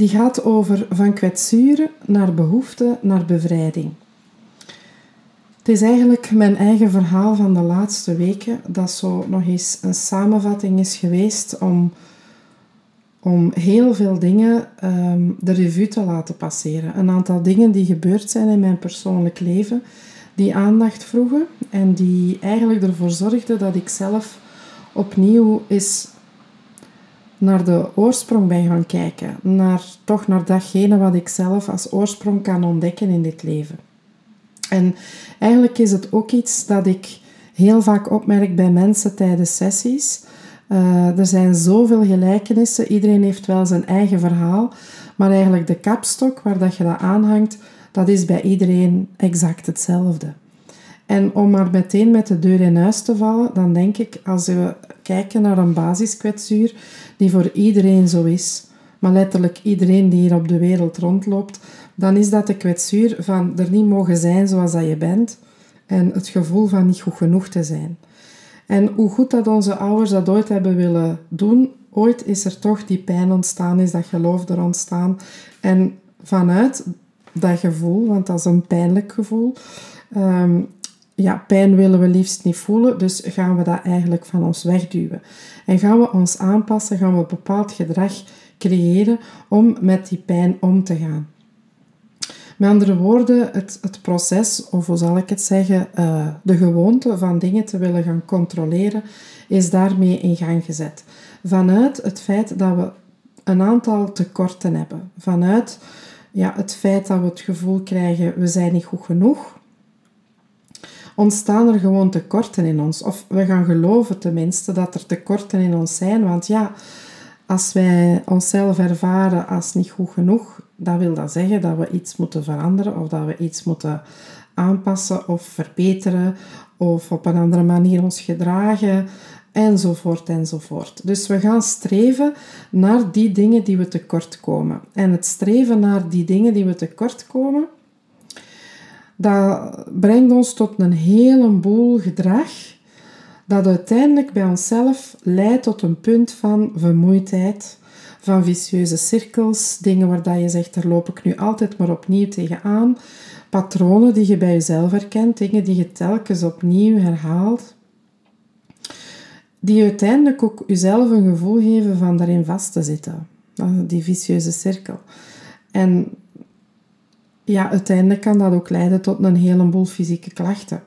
Die gaat over van kwetsuren naar behoefte naar bevrijding. Het is eigenlijk mijn eigen verhaal van de laatste weken dat zo nog eens een samenvatting is geweest om, om heel veel dingen um, de revue te laten passeren. Een aantal dingen die gebeurd zijn in mijn persoonlijk leven, die aandacht vroegen en die eigenlijk ervoor zorgden dat ik zelf opnieuw eens naar de oorsprong ben gaan kijken. Naar, toch naar datgene wat ik zelf als oorsprong kan ontdekken in dit leven. En eigenlijk is het ook iets dat ik heel vaak opmerk bij mensen tijdens sessies. Uh, er zijn zoveel gelijkenissen, iedereen heeft wel zijn eigen verhaal, maar eigenlijk de kapstok waar dat je dat aanhangt, dat is bij iedereen exact hetzelfde. En om maar meteen met de deur in huis te vallen, dan denk ik, als we kijken naar een basiskwetsuur die voor iedereen zo is, maar letterlijk iedereen die hier op de wereld rondloopt, dan is dat de kwetsuur van er niet mogen zijn zoals dat je bent en het gevoel van niet goed genoeg te zijn. En hoe goed dat onze ouders dat ooit hebben willen doen, ooit is er toch die pijn ontstaan, is dat geloof er ontstaan. En vanuit dat gevoel, want dat is een pijnlijk gevoel, um, ja, pijn willen we liefst niet voelen, dus gaan we dat eigenlijk van ons wegduwen. En gaan we ons aanpassen, gaan we bepaald gedrag creëren om met die pijn om te gaan. Met andere woorden, het, het proces, of hoe zal ik het zeggen, uh, de gewoonte van dingen te willen gaan controleren, is daarmee in gang gezet. Vanuit het feit dat we een aantal tekorten hebben. Vanuit ja, het feit dat we het gevoel krijgen, we zijn niet goed genoeg ontstaan er gewoon tekorten in ons. Of we gaan geloven tenminste dat er tekorten in ons zijn. Want ja, als wij onszelf ervaren als niet goed genoeg, dan wil dat zeggen dat we iets moeten veranderen of dat we iets moeten aanpassen of verbeteren of op een andere manier ons gedragen enzovoort enzovoort. Dus we gaan streven naar die dingen die we tekort komen. En het streven naar die dingen die we tekort komen, dat brengt ons tot een heleboel gedrag dat uiteindelijk bij onszelf leidt tot een punt van vermoeidheid, van vicieuze cirkels, dingen waar dat je zegt, daar loop ik nu altijd maar opnieuw tegenaan, patronen die je bij jezelf herkent, dingen die je telkens opnieuw herhaalt, die uiteindelijk ook jezelf een gevoel geven van daarin vast te zitten, die vicieuze cirkel. En ja, uiteindelijk kan dat ook leiden tot een heleboel fysieke klachten.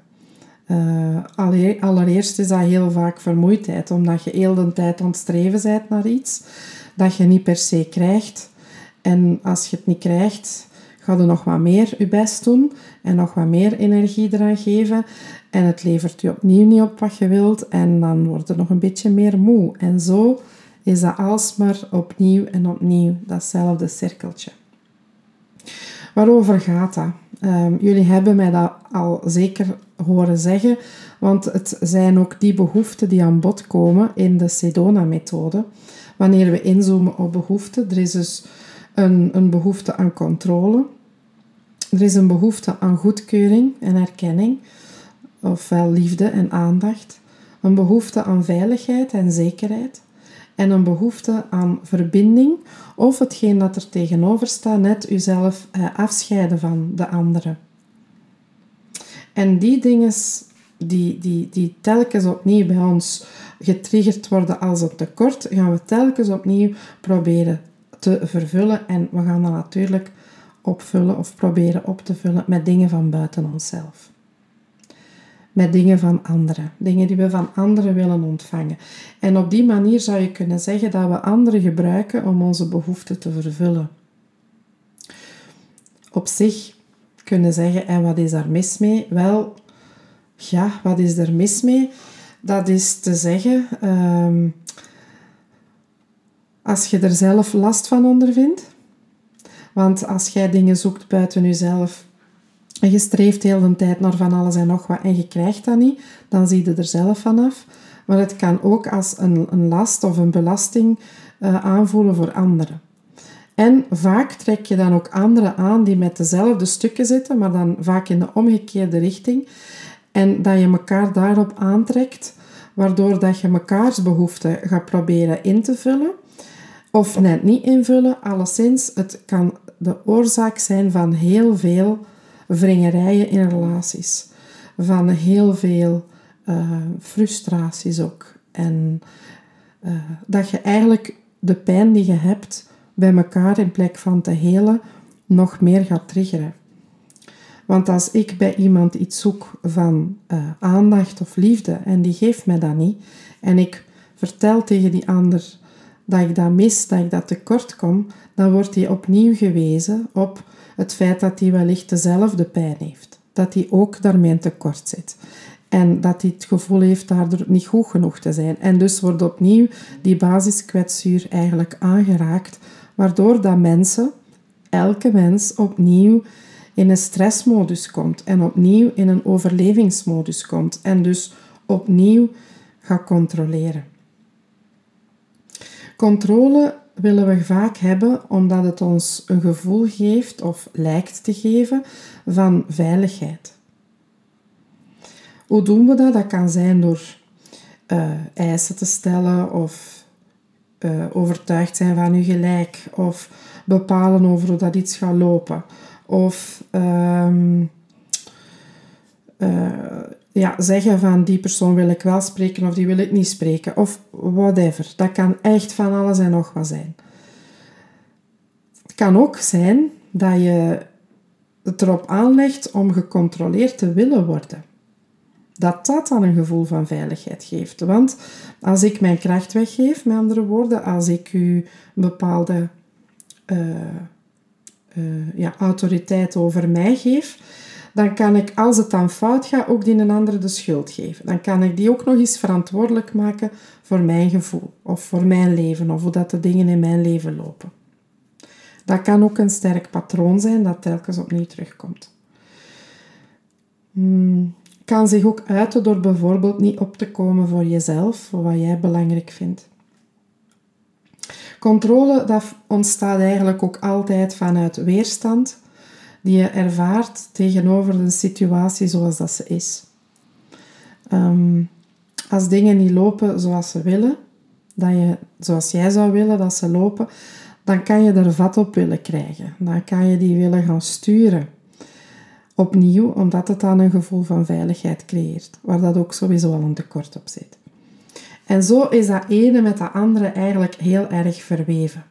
Uh, allereerst is dat heel vaak vermoeidheid, omdat je heel de tijd aan het bent naar iets dat je niet per se krijgt. En als je het niet krijgt, ga je nog wat meer je best doen en nog wat meer energie eraan geven. En het levert je opnieuw niet op wat je wilt en dan wordt het nog een beetje meer moe. En zo is dat alsmaar opnieuw en opnieuw datzelfde cirkeltje. Waarover gaat dat? Um, jullie hebben mij dat al zeker horen zeggen, want het zijn ook die behoeften die aan bod komen in de Sedona-methode. Wanneer we inzoomen op behoeften, er is dus een, een behoefte aan controle, er is een behoefte aan goedkeuring en erkenning, ofwel liefde en aandacht, een behoefte aan veiligheid en zekerheid, en een behoefte aan verbinding of hetgeen dat er tegenover staat, net uzelf eh, afscheiden van de anderen. En die dingen die, die, die telkens opnieuw bij ons getriggerd worden als een tekort, gaan we telkens opnieuw proberen te vervullen. En we gaan dat natuurlijk opvullen of proberen op te vullen met dingen van buiten onszelf met dingen van anderen. Dingen die we van anderen willen ontvangen. En op die manier zou je kunnen zeggen dat we anderen gebruiken om onze behoeften te vervullen. Op zich kunnen zeggen, en wat is daar mis mee? Wel, ja, wat is er mis mee? Dat is te zeggen, ehm, als je er zelf last van ondervindt, want als jij dingen zoekt buiten jezelf, en je streeft heel de tijd naar van alles en nog wat en je krijgt dat niet, dan zie je er zelf vanaf. Maar het kan ook als een, een last of een belasting uh, aanvoelen voor anderen. En vaak trek je dan ook anderen aan die met dezelfde stukken zitten, maar dan vaak in de omgekeerde richting. En dat je elkaar daarop aantrekt, waardoor dat je mekaars behoeften gaat proberen in te vullen. Of net niet invullen, alleszins, het kan de oorzaak zijn van heel veel wringerijen in relaties. Van heel veel uh, frustraties ook. En uh, dat je eigenlijk de pijn die je hebt bij elkaar in plek van te helen nog meer gaat triggeren. Want als ik bij iemand iets zoek van uh, aandacht of liefde en die geeft mij dat niet, en ik vertel tegen die ander dat ik dat mis, dat ik dat tekort kom, dan wordt hij opnieuw gewezen op het feit dat hij wellicht dezelfde pijn heeft. Dat hij ook daarmee tekort zit. En dat hij het gevoel heeft daardoor niet goed genoeg te zijn. En dus wordt opnieuw die basiskwetsuur eigenlijk aangeraakt, waardoor dat mensen, elke mens, opnieuw in een stressmodus komt en opnieuw in een overlevingsmodus komt en dus opnieuw gaat controleren. Controle willen we vaak hebben omdat het ons een gevoel geeft of lijkt te geven van veiligheid. Hoe doen we dat? Dat kan zijn door uh, eisen te stellen of uh, overtuigd zijn van uw gelijk of bepalen over hoe dat iets gaat lopen of um, uh, ja, zeggen van die persoon wil ik wel spreken of die wil ik niet spreken of whatever. Dat kan echt van alles en nog wat zijn. Het kan ook zijn dat je het erop aanlegt om gecontroleerd te willen worden. Dat dat dan een gevoel van veiligheid geeft. Want als ik mijn kracht weggeef, met andere woorden, als ik u een bepaalde uh, uh, ja, autoriteit over mij geef, dan kan ik, als het dan fout gaat, ook die een andere de schuld geven. Dan kan ik die ook nog eens verantwoordelijk maken voor mijn gevoel, of voor mijn leven, of hoe dat de dingen in mijn leven lopen. Dat kan ook een sterk patroon zijn dat telkens opnieuw terugkomt. Hmm, kan zich ook uiten door bijvoorbeeld niet op te komen voor jezelf, voor wat jij belangrijk vindt. Controle dat ontstaat eigenlijk ook altijd vanuit weerstand die je ervaart tegenover een situatie zoals dat ze is. Ehm, als dingen niet lopen zoals ze willen, dat je, zoals jij zou willen dat ze lopen, dan kan je er vat op willen krijgen. Dan kan je die willen gaan sturen. Opnieuw, omdat het dan een gevoel van veiligheid creëert, waar dat ook sowieso al een tekort op zit. En zo is dat ene met dat andere eigenlijk heel erg verweven.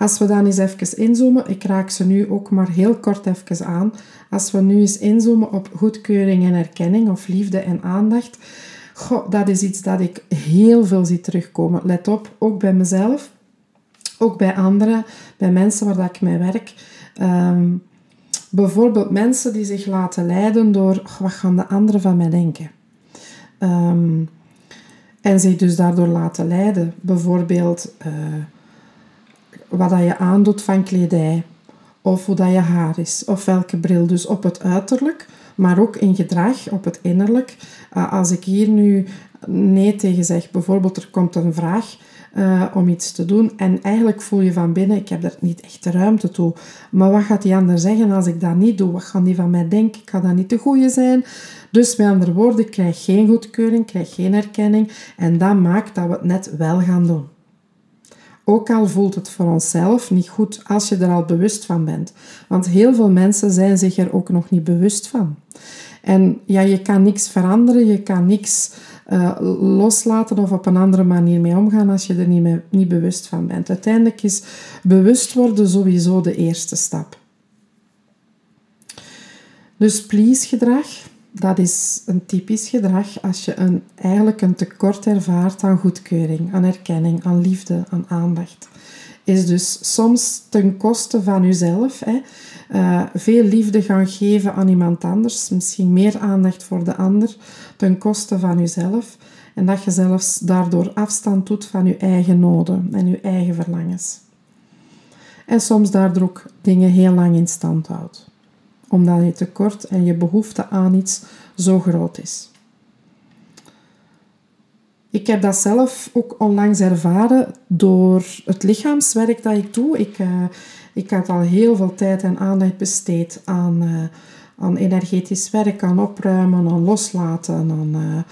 Als we dan eens even inzoomen, ik raak ze nu ook maar heel kort even aan. Als we nu eens inzoomen op goedkeuring en erkenning of liefde en aandacht, goh, dat is iets dat ik heel veel zie terugkomen. Let op, ook bij mezelf, ook bij anderen, bij mensen waar dat ik mee werk. Ehm, bijvoorbeeld mensen die zich laten leiden door wat gaan de anderen van mij denken. Um, en zich dus daardoor laten leiden. Bijvoorbeeld uh, wat dat je aandoet van kledij. Of hoe dat je haar is. Of welke bril. Dus op het uiterlijk. Maar ook in gedrag, op het innerlijk. Uh, als ik hier nu nee tegen zeg. Bijvoorbeeld er komt een vraag uh, om iets te doen. En eigenlijk voel je van binnen, ik heb er niet echt de ruimte toe. Maar wat gaat die ander zeggen als ik dat niet doe? Wat gaan die van mij denken? Ik ga dat niet de goede zijn. Dus met andere woorden, ik krijg geen goedkeuring, krijg geen erkenning. En dat maakt dat we het net wel gaan doen. Ook al voelt het voor onszelf niet goed als je er al bewust van bent. Want heel veel mensen zijn zich er ook nog niet bewust van. En ja, je kan niks veranderen, je kan niks uh, loslaten of op een andere manier mee omgaan als je er niet, mee, niet bewust van bent. Uiteindelijk is bewust worden sowieso de eerste stap. Dus please gedrag, dat is een typisch gedrag als je een, eigenlijk een tekort ervaart aan goedkeuring, aan erkenning, aan liefde, aan aandacht. Is dus soms ten koste van jezelf. Hè. Uh, veel liefde gaan geven aan iemand anders, misschien meer aandacht voor de ander, ten koste van jezelf. En dat je zelfs daardoor afstand doet van je eigen noden en je eigen verlangens. En soms daardoor ook dingen heel lang in stand houdt. Omdat je tekort en je behoefte aan iets zo groot is. Ik heb dat zelf ook onlangs ervaren door het lichaamswerk dat ik doe. Ik, uh, ik had al heel veel tijd en aandacht besteed aan, uh, aan energetisch werk, aan opruimen, aan loslaten, aan, uh,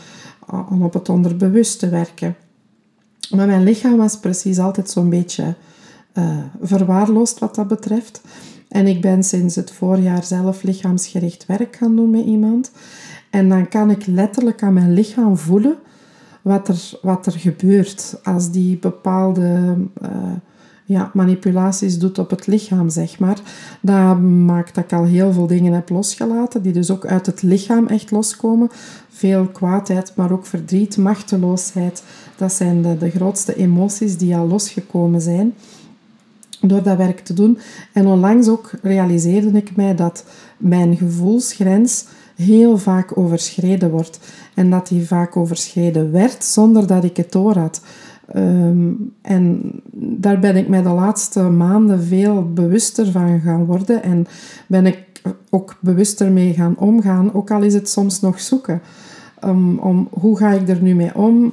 aan op het onderbewuste werken. Maar mijn lichaam was precies altijd zo'n beetje verwaarloosd wat dat betreft. En ik ben sinds het voorjaar zelf lichaamsgericht werk gaan doen met iemand. En dan kan ik letterlijk aan mijn lichaam voelen wat er, wat er gebeurt als die bepaalde uh, ja, manipulaties doet op het lichaam, zeg maar. Dat maakt dat ik al heel veel dingen heb losgelaten, die dus ook uit het lichaam echt loskomen. Veel kwaadheid, maar ook verdriet, machteloosheid. Dat zijn de, de grootste emoties die al losgekomen zijn door dat werk te doen. En onlangs ook realiseerde ik mij dat mijn gevoelsgrens heel vaak overschreden wordt. En dat die vaak overschreden werd zonder dat ik het door had. Ehm, en daar ben ik mij de laatste maanden veel bewuster van gaan worden. En ben ik ook bewuster mee gaan omgaan, ook al is het soms nog zoeken. Um, om hoe ga ik er nu mee om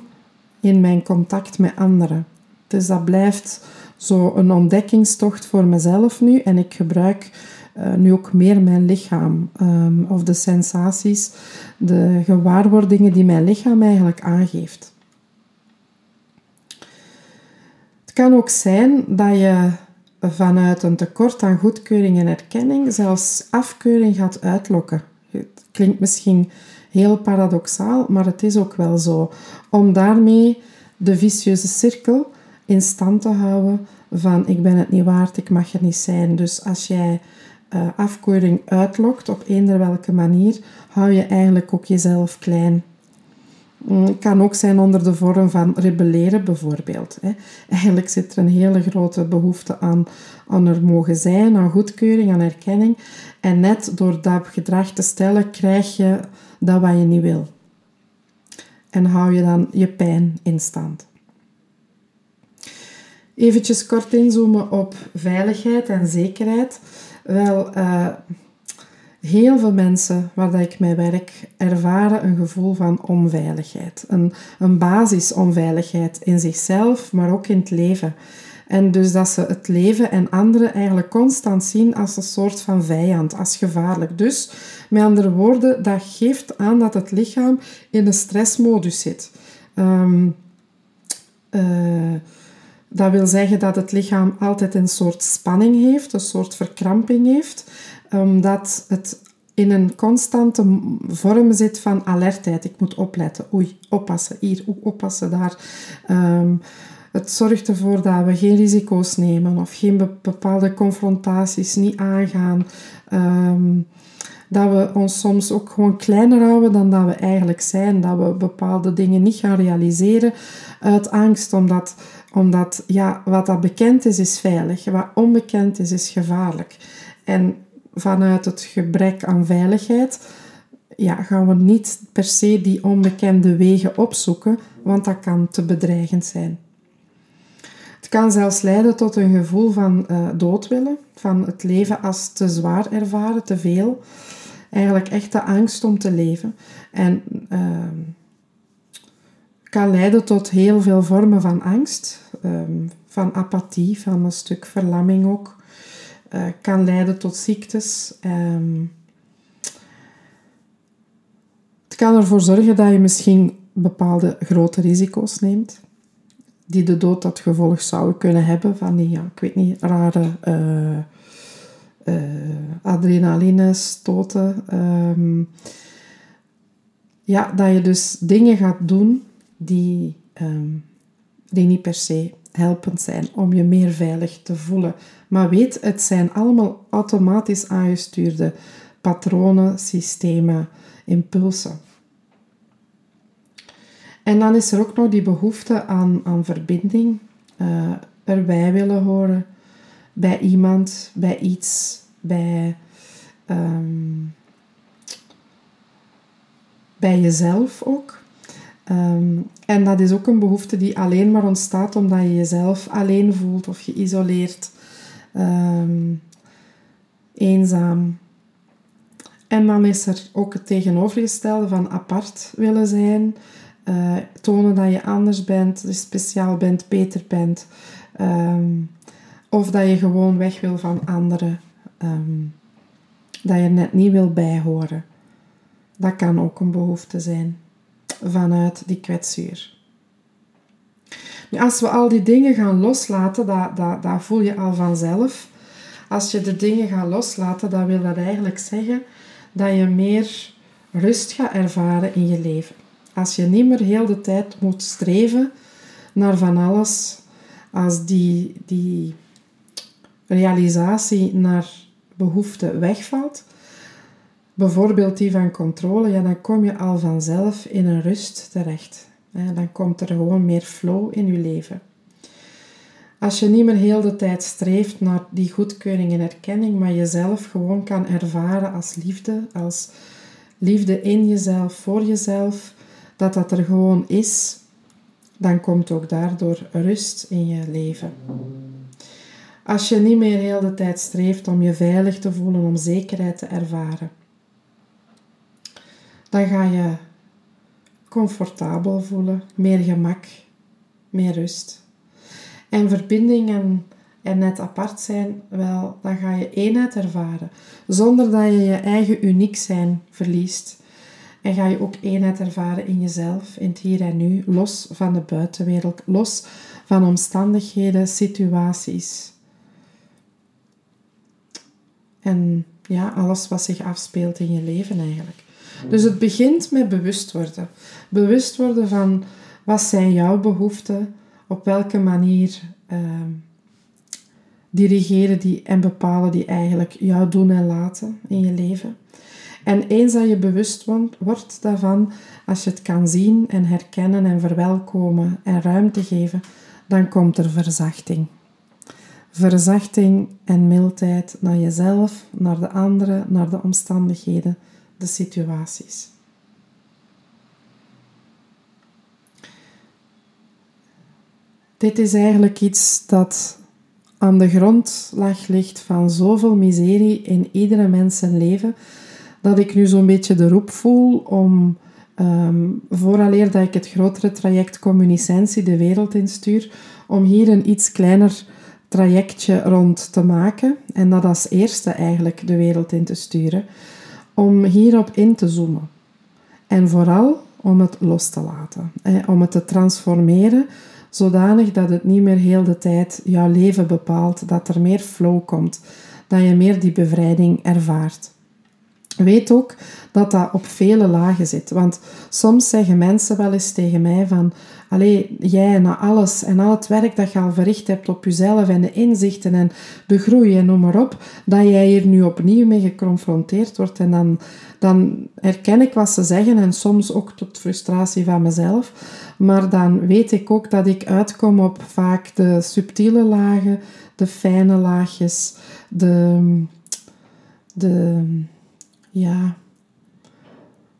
in mijn contact met anderen. Dus dat blijft zo een ontdekkingstocht voor mezelf nu. En ik gebruik uh, nu ook meer mijn lichaam. Um, of de sensaties, de gewaarwordingen die mijn lichaam eigenlijk aangeeft. Het kan ook zijn dat je vanuit een tekort aan goedkeuring en erkenning zelfs afkeuring gaat uitlokken. Het klinkt misschien heel paradoxaal, maar het is ook wel zo. Om daarmee de vicieuze cirkel in stand te houden van ik ben het niet waard, ik mag er niet zijn. Dus als jij uh, afkeuring uitlokt op eender welke manier, hou je eigenlijk ook jezelf klein. Mm, het kan ook zijn onder de vorm van rebelleren bijvoorbeeld. Eigenlijk zit er een hele grote behoefte aan, aan er mogen zijn, aan goedkeuring, aan erkenning. En net door dat gedrag te stellen, krijg je dat wat je niet wil. En hou je dan je pijn in stand. Eventjes kort inzoomen op veiligheid en zekerheid. Wel, uh, heel veel mensen waar dat ik mee werk ervaren een gevoel van onveiligheid. Een, een basisonveiligheid in zichzelf, maar ook in het leven. En dus dat ze het leven en anderen eigenlijk constant zien als een soort van vijand, als gevaarlijk. Dus, met andere woorden, dat geeft aan dat het lichaam in een stressmodus zit. Um, dat wil zeggen dat het lichaam altijd een soort spanning heeft, een soort verkramping heeft, omdat het in een constante vorm zit van alertheid. Ik moet opletten. Oei, oppassen hier, oppassen daar. Um, het zorgt ervoor dat we geen risico's nemen of geen bepaalde confrontaties niet aangaan. Um, dat we ons soms ook gewoon kleiner houden dan dat we eigenlijk zijn. Dat we bepaalde dingen niet gaan realiseren uit angst, omdat omdat ja, wat dat bekend is, is veilig. Wat onbekend is, is gevaarlijk. En vanuit het gebrek aan veiligheid ja, gaan we niet per se die onbekende wegen opzoeken, want dat kan te bedreigend zijn. Het kan zelfs leiden tot een gevoel van uh, doodwillen, van het leven als te zwaar ervaren, te veel. Eigenlijk echt de angst om te leven. En uh, kan leiden tot heel veel vormen van angst, ehm, van apathie, van een stuk verlamming ook. Uh, kan leiden tot ziektes. Ehm, het kan ervoor zorgen dat je misschien bepaalde grote risico's neemt, die de dood tot gevolg zouden kunnen hebben van die, ja, ik weet niet, rare uh, uh, adrenaline stoten. Ehm, ja, dat je dus dingen gaat doen die, die niet per se helpend zijn om je meer veilig te voelen. Maar weet, het zijn allemaal automatisch aangestuurde patronen, systemen, impulsen. En dan is er ook nog die behoefte aan, aan verbinding, uh, erbij willen horen, bij iemand, bij iets, bij, um, bij jezelf ook. Um, en dat is ook een behoefte die alleen maar ontstaat omdat je jezelf alleen voelt of geïsoleerd, um, eenzaam. En dan is er ook het tegenovergestelde van apart willen zijn. Uh, tonen dat je anders bent, speciaal bent, beter bent. Ehm, of dat je gewoon weg wil van anderen. Ehm, dat je net niet wil bijhoren. Dat kan ook een behoefte zijn vanuit die kwetsuur. Nu, als we al die dingen gaan loslaten, dat, dat, dat voel je al vanzelf. Als je de dingen gaat loslaten, dan wil dat eigenlijk zeggen dat je meer rust gaat ervaren in je leven. Als je niet meer heel de tijd moet streven naar van alles, als die, die realisatie naar behoefte wegvalt, bijvoorbeeld die van controle, ja, dan kom je al vanzelf in een rust terecht. Dan komt er gewoon meer flow in je leven. Als je niet meer heel de tijd streeft naar die goedkeuring en erkenning, maar jezelf gewoon kan ervaren als liefde, als liefde in jezelf, voor jezelf, dat dat er gewoon is, dan komt ook daardoor rust in je leven. Als je niet meer heel de tijd streeft om je veilig te voelen, om zekerheid te ervaren, dan ga je comfortabel voelen, meer gemak, meer rust. En verbinding en, en net apart zijn, wel, dan ga je eenheid ervaren, zonder dat je je eigen uniek zijn verliest. En ga je ook eenheid ervaren in jezelf, in het hier en nu, los van de buitenwereld, los van omstandigheden, situaties. En ja, alles wat zich afspeelt in je leven eigenlijk. Dus het begint met bewust worden. Bewust worden van wat zijn jouw behoeften, op welke manier uh, dirigeren die en bepalen die eigenlijk jou doen en laten in je leven. En eens dat je bewust wordt daarvan, als je het kan zien en herkennen en verwelkomen en ruimte geven, dan komt er verzachting. Verzachting en mildheid naar jezelf, naar de anderen, naar de omstandigheden de situaties. Dit is eigenlijk iets dat aan de grondslag ligt van zoveel miserie in iedere mens leven, dat ik nu zo'n beetje de roep voel om, um, vooraleer dat ik het grotere traject communicentie de wereld instuur, om hier een iets kleiner trajectje rond te maken en dat als eerste eigenlijk de wereld in te sturen om hierop in te zoomen. En vooral om het los te laten. Om het te transformeren zodanig dat het niet meer heel de tijd jouw leven bepaalt, dat er meer flow komt, dat je meer die bevrijding ervaart. Weet ook dat dat op vele lagen zit. Want soms zeggen mensen wel eens tegen mij van... Allee, jij na alles en al het werk dat je al verricht hebt op jezelf en de inzichten en de groei en noem maar op, dat jij hier nu opnieuw mee geconfronteerd wordt. En dan, dan herken ik wat ze zeggen en soms ook tot frustratie van mezelf. Maar dan weet ik ook dat ik uitkom op vaak de subtiele lagen, de fijne laagjes, de... de ja,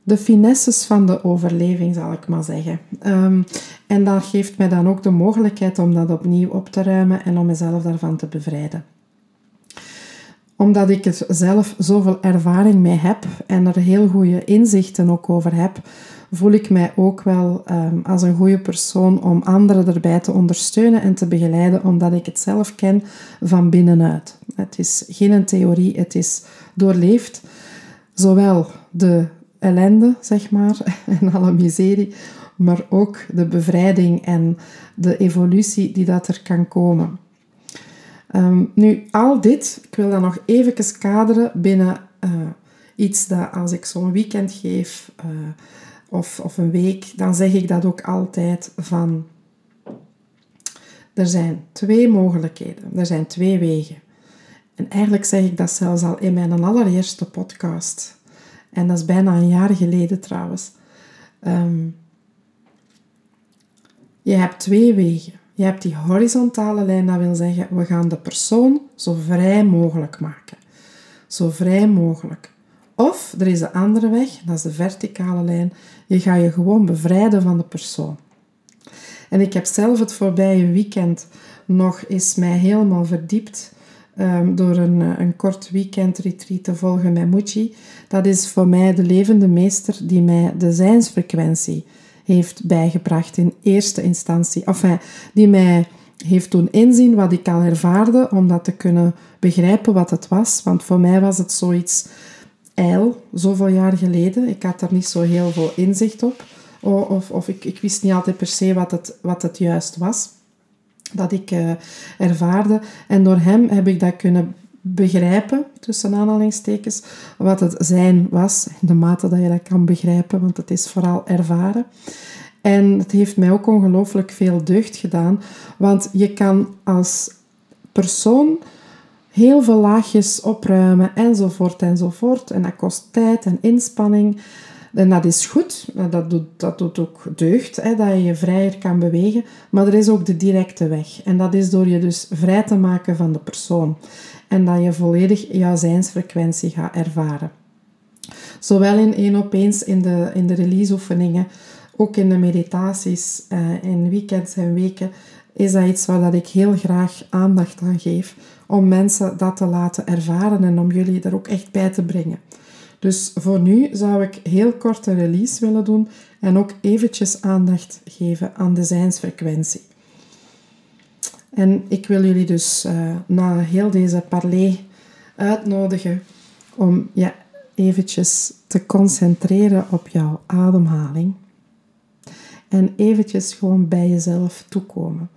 de finesses van de overleving, zal ik maar zeggen. Ehm, en dat geeft mij dan ook de mogelijkheid om dat opnieuw op te ruimen en om mezelf daarvan te bevrijden. Omdat ik er zelf zoveel ervaring mee heb en er heel goede inzichten ook over heb, voel ik mij ook wel ehm, als een goede persoon om anderen erbij te ondersteunen en te begeleiden, omdat ik het zelf ken van binnenuit. Het is geen theorie, het is doorleefd zowel de ellende, zeg maar, en alle miserie, maar ook de bevrijding en de evolutie die dat er kan komen. Ehm, nu, al dit, ik wil dat nog even kaderen binnen uh, iets dat als ik zo'n weekend geef uh, of, of een week, dan zeg ik dat ook altijd van... Er zijn twee mogelijkheden, er zijn twee wegen. En eigenlijk zeg ik dat zelfs al in mijn allereerste podcast. En dat is bijna een jaar geleden trouwens. Ehm, je hebt twee wegen. Je hebt die horizontale lijn, dat wil zeggen, we gaan de persoon zo vrij mogelijk maken. Zo vrij mogelijk. Of er is de andere weg, dat is de verticale lijn. Je gaat je gewoon bevrijden van de persoon. En ik heb zelf het voorbije weekend nog eens mij helemaal verdiept ehm, door een, eh, een kort weekend retreat te volgen met Muji. Dat is voor mij de levende meester die mij de zijnsfrequentie heeft bijgebracht in eerste instantie. Enfin, die mij heeft doen inzien wat ik al ervaarde, om dat te kunnen begrijpen wat het was. Want voor mij was het zoiets ijl, zoveel jaar geleden. Ik had daar niet zo heel veel inzicht op. Of, of ik, ik wist niet altijd per se wat het, wat het juist was dat ik uh, ervaarde. En door hem heb ik dat kunnen begrijpen, tussen aanhalingstekens, wat het zijn was, in de mate dat je dat kan begrijpen, want het is vooral ervaren. En het heeft mij ook ongelooflijk veel deugd gedaan, want je kan als persoon heel veel laagjes opruimen enzovoort enzovoort. En dat kost tijd en inspanning. En dat is goed, dat doet, dat doet ook deugd, hè, dat je je vrijer kan bewegen. Maar er is ook de directe weg. En dat is door je dus vrij te maken van de persoon. En dat je volledig jouw zijnsfrequentie gaat ervaren. Zowel in één op eens in de, in de releaseoefeningen, ook in de meditaties, uh, in weekends en weken, is dat iets waar dat ik heel graag aandacht aan geef. Om mensen dat te laten ervaren en om jullie er ook echt bij te brengen. Dus voor nu zou ik heel kort een release willen doen en ook eventjes aandacht geven aan de zijnsfrequentie. En ik wil jullie dus uh, na heel deze parley uitnodigen om je eventjes te concentreren op jouw ademhaling. En eventjes gewoon bij jezelf toekomen.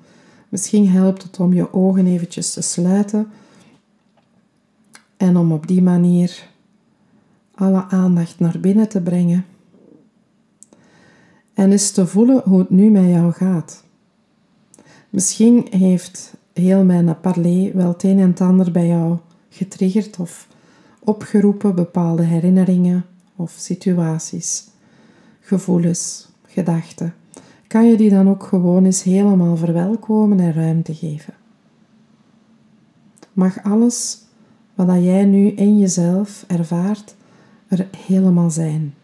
Misschien helpt het om je ogen eventjes te sluiten en om op die manier alle aandacht naar binnen te brengen en eens te voelen hoe het nu met jou gaat. Misschien heeft heel mijn parley wel het een en ander bij jou getriggerd of opgeroepen, bepaalde herinneringen of situaties, gevoelens, gedachten. Kan je die dan ook gewoon eens helemaal verwelkomen en ruimte geven? Mag alles wat jij nu in jezelf ervaart er helemaal zijn.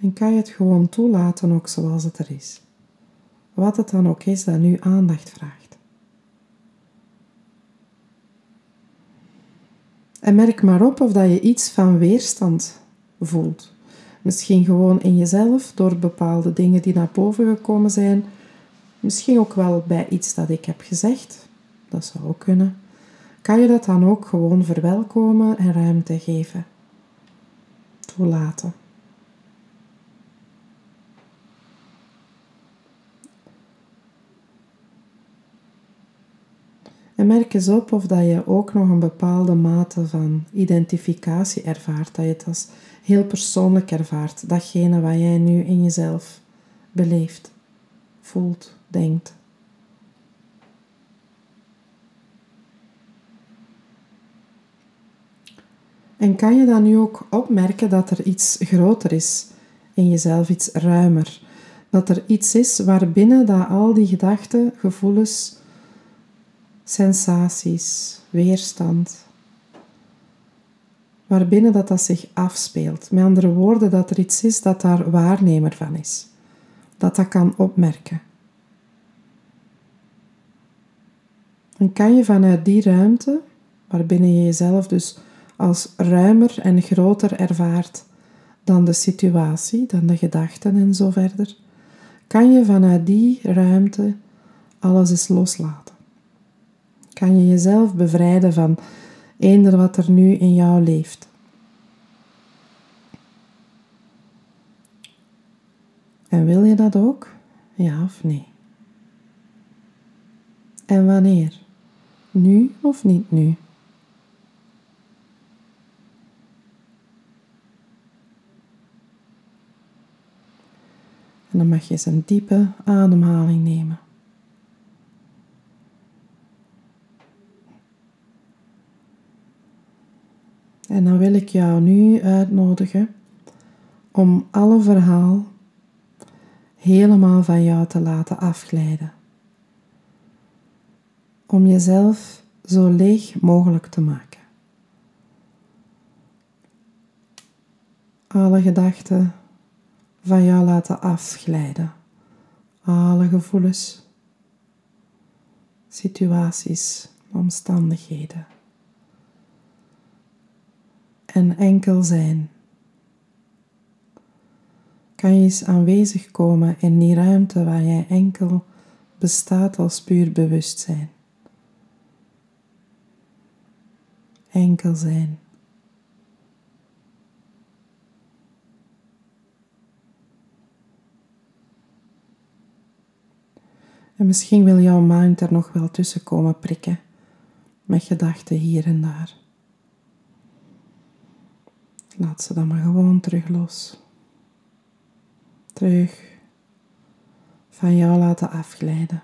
En kan je het gewoon toelaten ook zoals het er is. Wat het dan ook is dat nu aandacht vraagt. En merk maar op of dat je iets van weerstand voelt. Misschien gewoon in jezelf door bepaalde dingen die naar boven gekomen zijn. Misschien ook wel bij iets dat ik heb gezegd dat zou ook kunnen, kan je dat dan ook gewoon verwelkomen en ruimte geven. Toelaten. En merk eens op of dat je ook nog een bepaalde mate van identificatie ervaart. Dat je het als heel persoonlijk ervaart. Datgene wat jij nu in jezelf beleeft, voelt, denkt. En kan je dan nu ook opmerken dat er iets groter is in jezelf, iets ruimer? Dat er iets is waarbinnen dat al die gedachten, gevoelens, sensaties, weerstand, waarbinnen dat, dat zich afspeelt. Met andere woorden, dat er iets is dat daar waarnemer van is. Dat dat kan opmerken. En kan je vanuit die ruimte, waarbinnen je jezelf dus als ruimer en groter ervaart dan de situatie, dan de gedachten en zo verder, kan je vanuit die ruimte alles eens loslaten. Kan je jezelf bevrijden van eender wat er nu in jou leeft. En wil je dat ook? Ja of nee? En wanneer? Nu of niet nu? En dan mag je eens een diepe ademhaling nemen. En dan wil ik jou nu uitnodigen om alle verhaal helemaal van jou te laten afglijden. Om jezelf zo leeg mogelijk te maken. Alle gedachten van jou laten afglijden. alle gevoelens, situaties, omstandigheden. En enkel zijn. Kan je eens aanwezig komen in die ruimte waar jij enkel bestaat als puur bewustzijn. Enkel zijn. En misschien wil jouw mind er nog wel tussen komen prikken met gedachten hier en daar. Laat ze dan maar gewoon terug los. Terug van jou laten afglijden.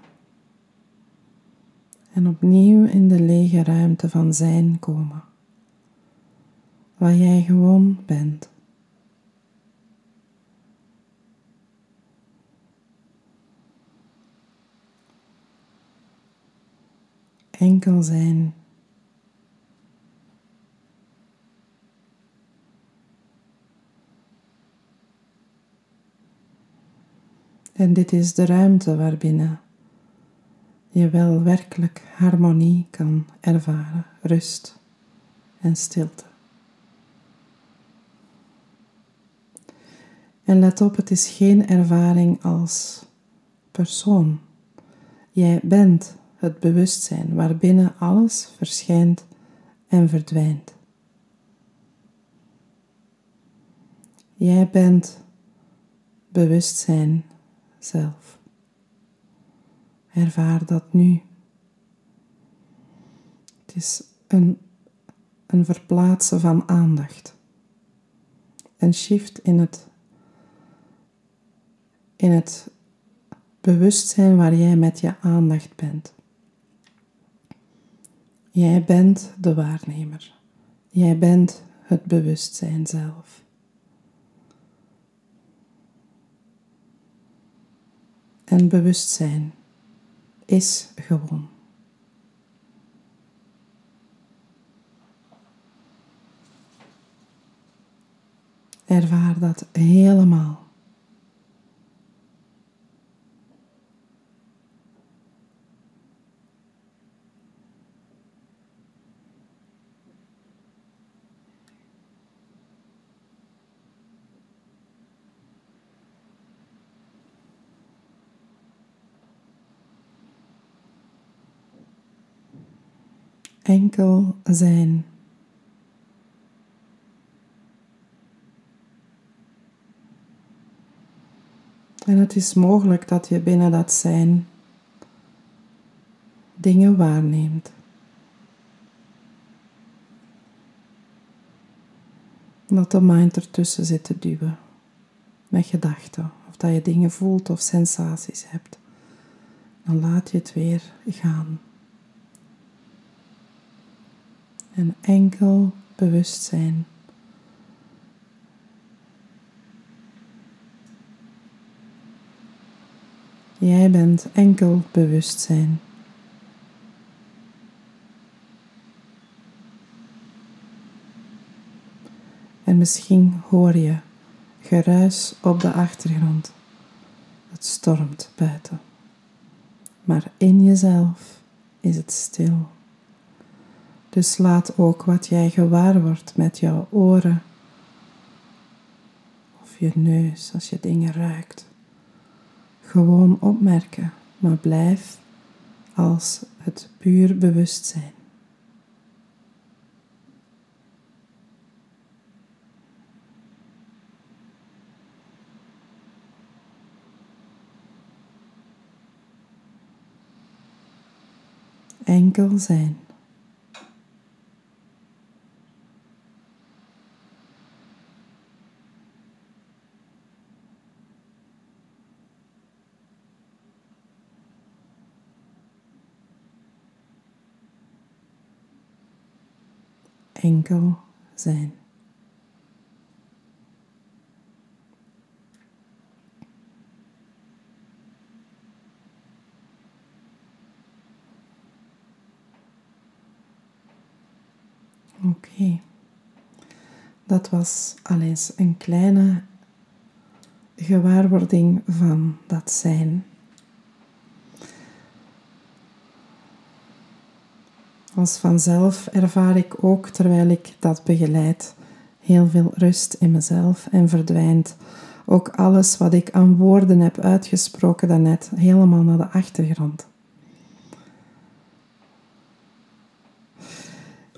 En opnieuw in de lege ruimte van zijn komen, waar jij gewoon bent. Enkel zijn. En dit is de ruimte waarbinnen je wel werkelijk harmonie kan ervaren, rust en stilte. En let op, het is geen ervaring als persoon. Jij bent het bewustzijn waarbinnen alles verschijnt en verdwijnt. Jij bent bewustzijn zelf. Ervaar dat nu. Het is een, een verplaatsen van aandacht. Een shift in het, in het bewustzijn waar jij met je aandacht bent. Jij bent de waarnemer. Jij bent het bewustzijn zelf. En bewustzijn is gewoon. Ervaar dat helemaal. Enkel zijn. En het is mogelijk dat je binnen dat zijn dingen waarneemt. Dat de mind ertussen zit te duwen met gedachten, of dat je dingen voelt of sensaties hebt. Dan laat je het weer gaan. En enkel bewustzijn. Jij bent enkel bewustzijn. En misschien hoor je geruis op de achtergrond. Het stormt buiten. Maar in jezelf is het stil. Dus laat ook wat jij gewaar wordt met jouw oren of je neus als je dingen ruikt. Gewoon opmerken, maar blijf als het puur bewustzijn. Enkel zijn. Enkel zijn. Oké, dat was al eens een kleine gewaarwording van dat zijn Als vanzelf ervaar ik ook terwijl ik dat begeleid heel veel rust in mezelf en verdwijnt ook alles wat ik aan woorden heb uitgesproken daarnet helemaal naar de achtergrond.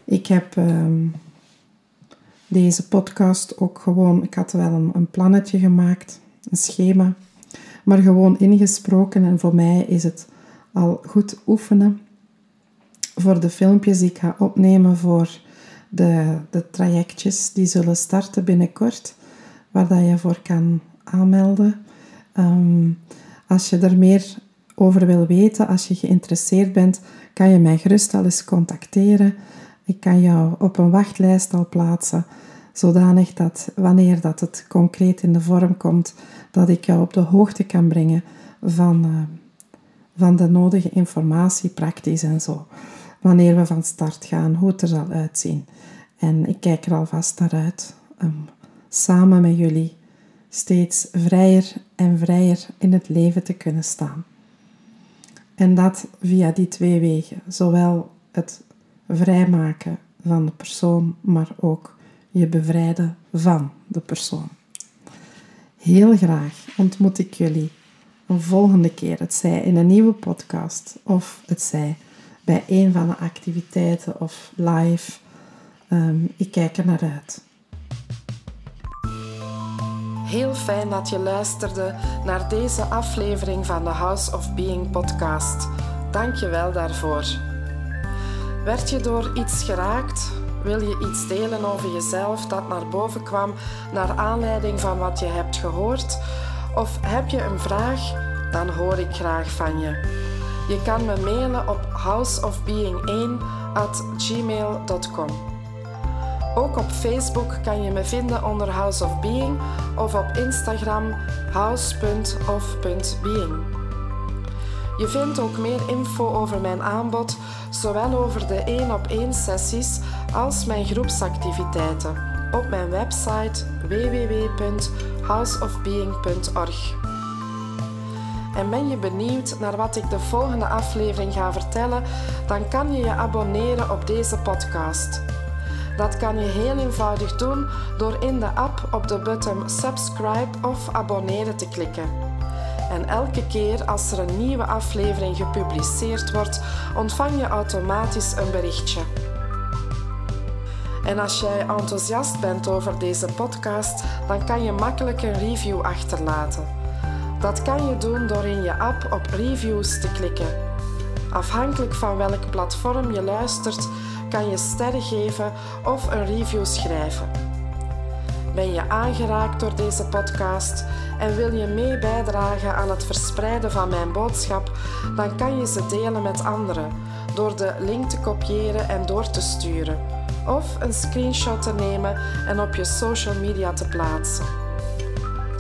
Ik heb ehm, deze podcast ook gewoon, ik had wel een, een plannetje gemaakt, een schema, maar gewoon ingesproken en voor mij is het al goed oefenen voor de filmpjes die ik ga opnemen voor de, de trajectjes die zullen starten binnenkort, waar dat je voor kan aanmelden. Ehm, als je er meer over wil weten, als je geïnteresseerd bent, kan je mij gerust al eens contacteren. Ik kan jou op een wachtlijst al plaatsen, zodanig dat wanneer dat het concreet in de vorm komt, dat ik jou op de hoogte kan brengen van, uh, van de nodige informatie, praktisch en zo. Wanneer we van start gaan, hoe het er zal uitzien. En ik kijk er alvast naar uit om samen met jullie steeds vrijer en vrijer in het leven te kunnen staan. En dat via die twee wegen, zowel het vrijmaken van de persoon, maar ook je bevrijden van de persoon. Heel graag ontmoet ik jullie een volgende keer, het zij in een nieuwe podcast of het zij bij een van de activiteiten of live. Ehm, ik kijk er naar uit. Heel fijn dat je luisterde naar deze aflevering van de House of Being podcast. Dank je wel daarvoor. Werd je door iets geraakt? Wil je iets delen over jezelf dat naar boven kwam naar aanleiding van wat je hebt gehoord? Of heb je een vraag? Dan hoor ik graag van je. Je kan me mailen op houseofbeing1 at gmail.com. Ook op Facebook kan je me vinden onder House of Being of op Instagram house.of.being. Je vindt ook meer info over mijn aanbod, zowel over de 1 op 1 sessies als mijn groepsactiviteiten op mijn website www.houseofbeing.org. En ben je benieuwd naar wat ik de volgende aflevering ga vertellen, dan kan je je abonneren op deze podcast. Dat kan je heel eenvoudig doen door in de app op de button subscribe of abonneren te klikken. En elke keer als er een nieuwe aflevering gepubliceerd wordt, ontvang je automatisch een berichtje. En als jij enthousiast bent over deze podcast, dan kan je makkelijk een review achterlaten. Dat kan je doen door in je app op reviews te klikken. Afhankelijk van welk platform je luistert, kan je sterren geven of een review schrijven. Ben je aangeraakt door deze podcast en wil je mee bijdragen aan het verspreiden van mijn boodschap, dan kan je ze delen met anderen door de link te kopiëren en door te sturen, of een screenshot te nemen en op je social media te plaatsen.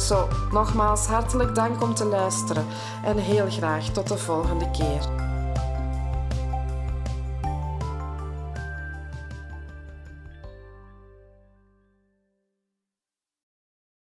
Zo, nogmaals hartelijk dank om te luisteren en heel graag tot de volgende keer.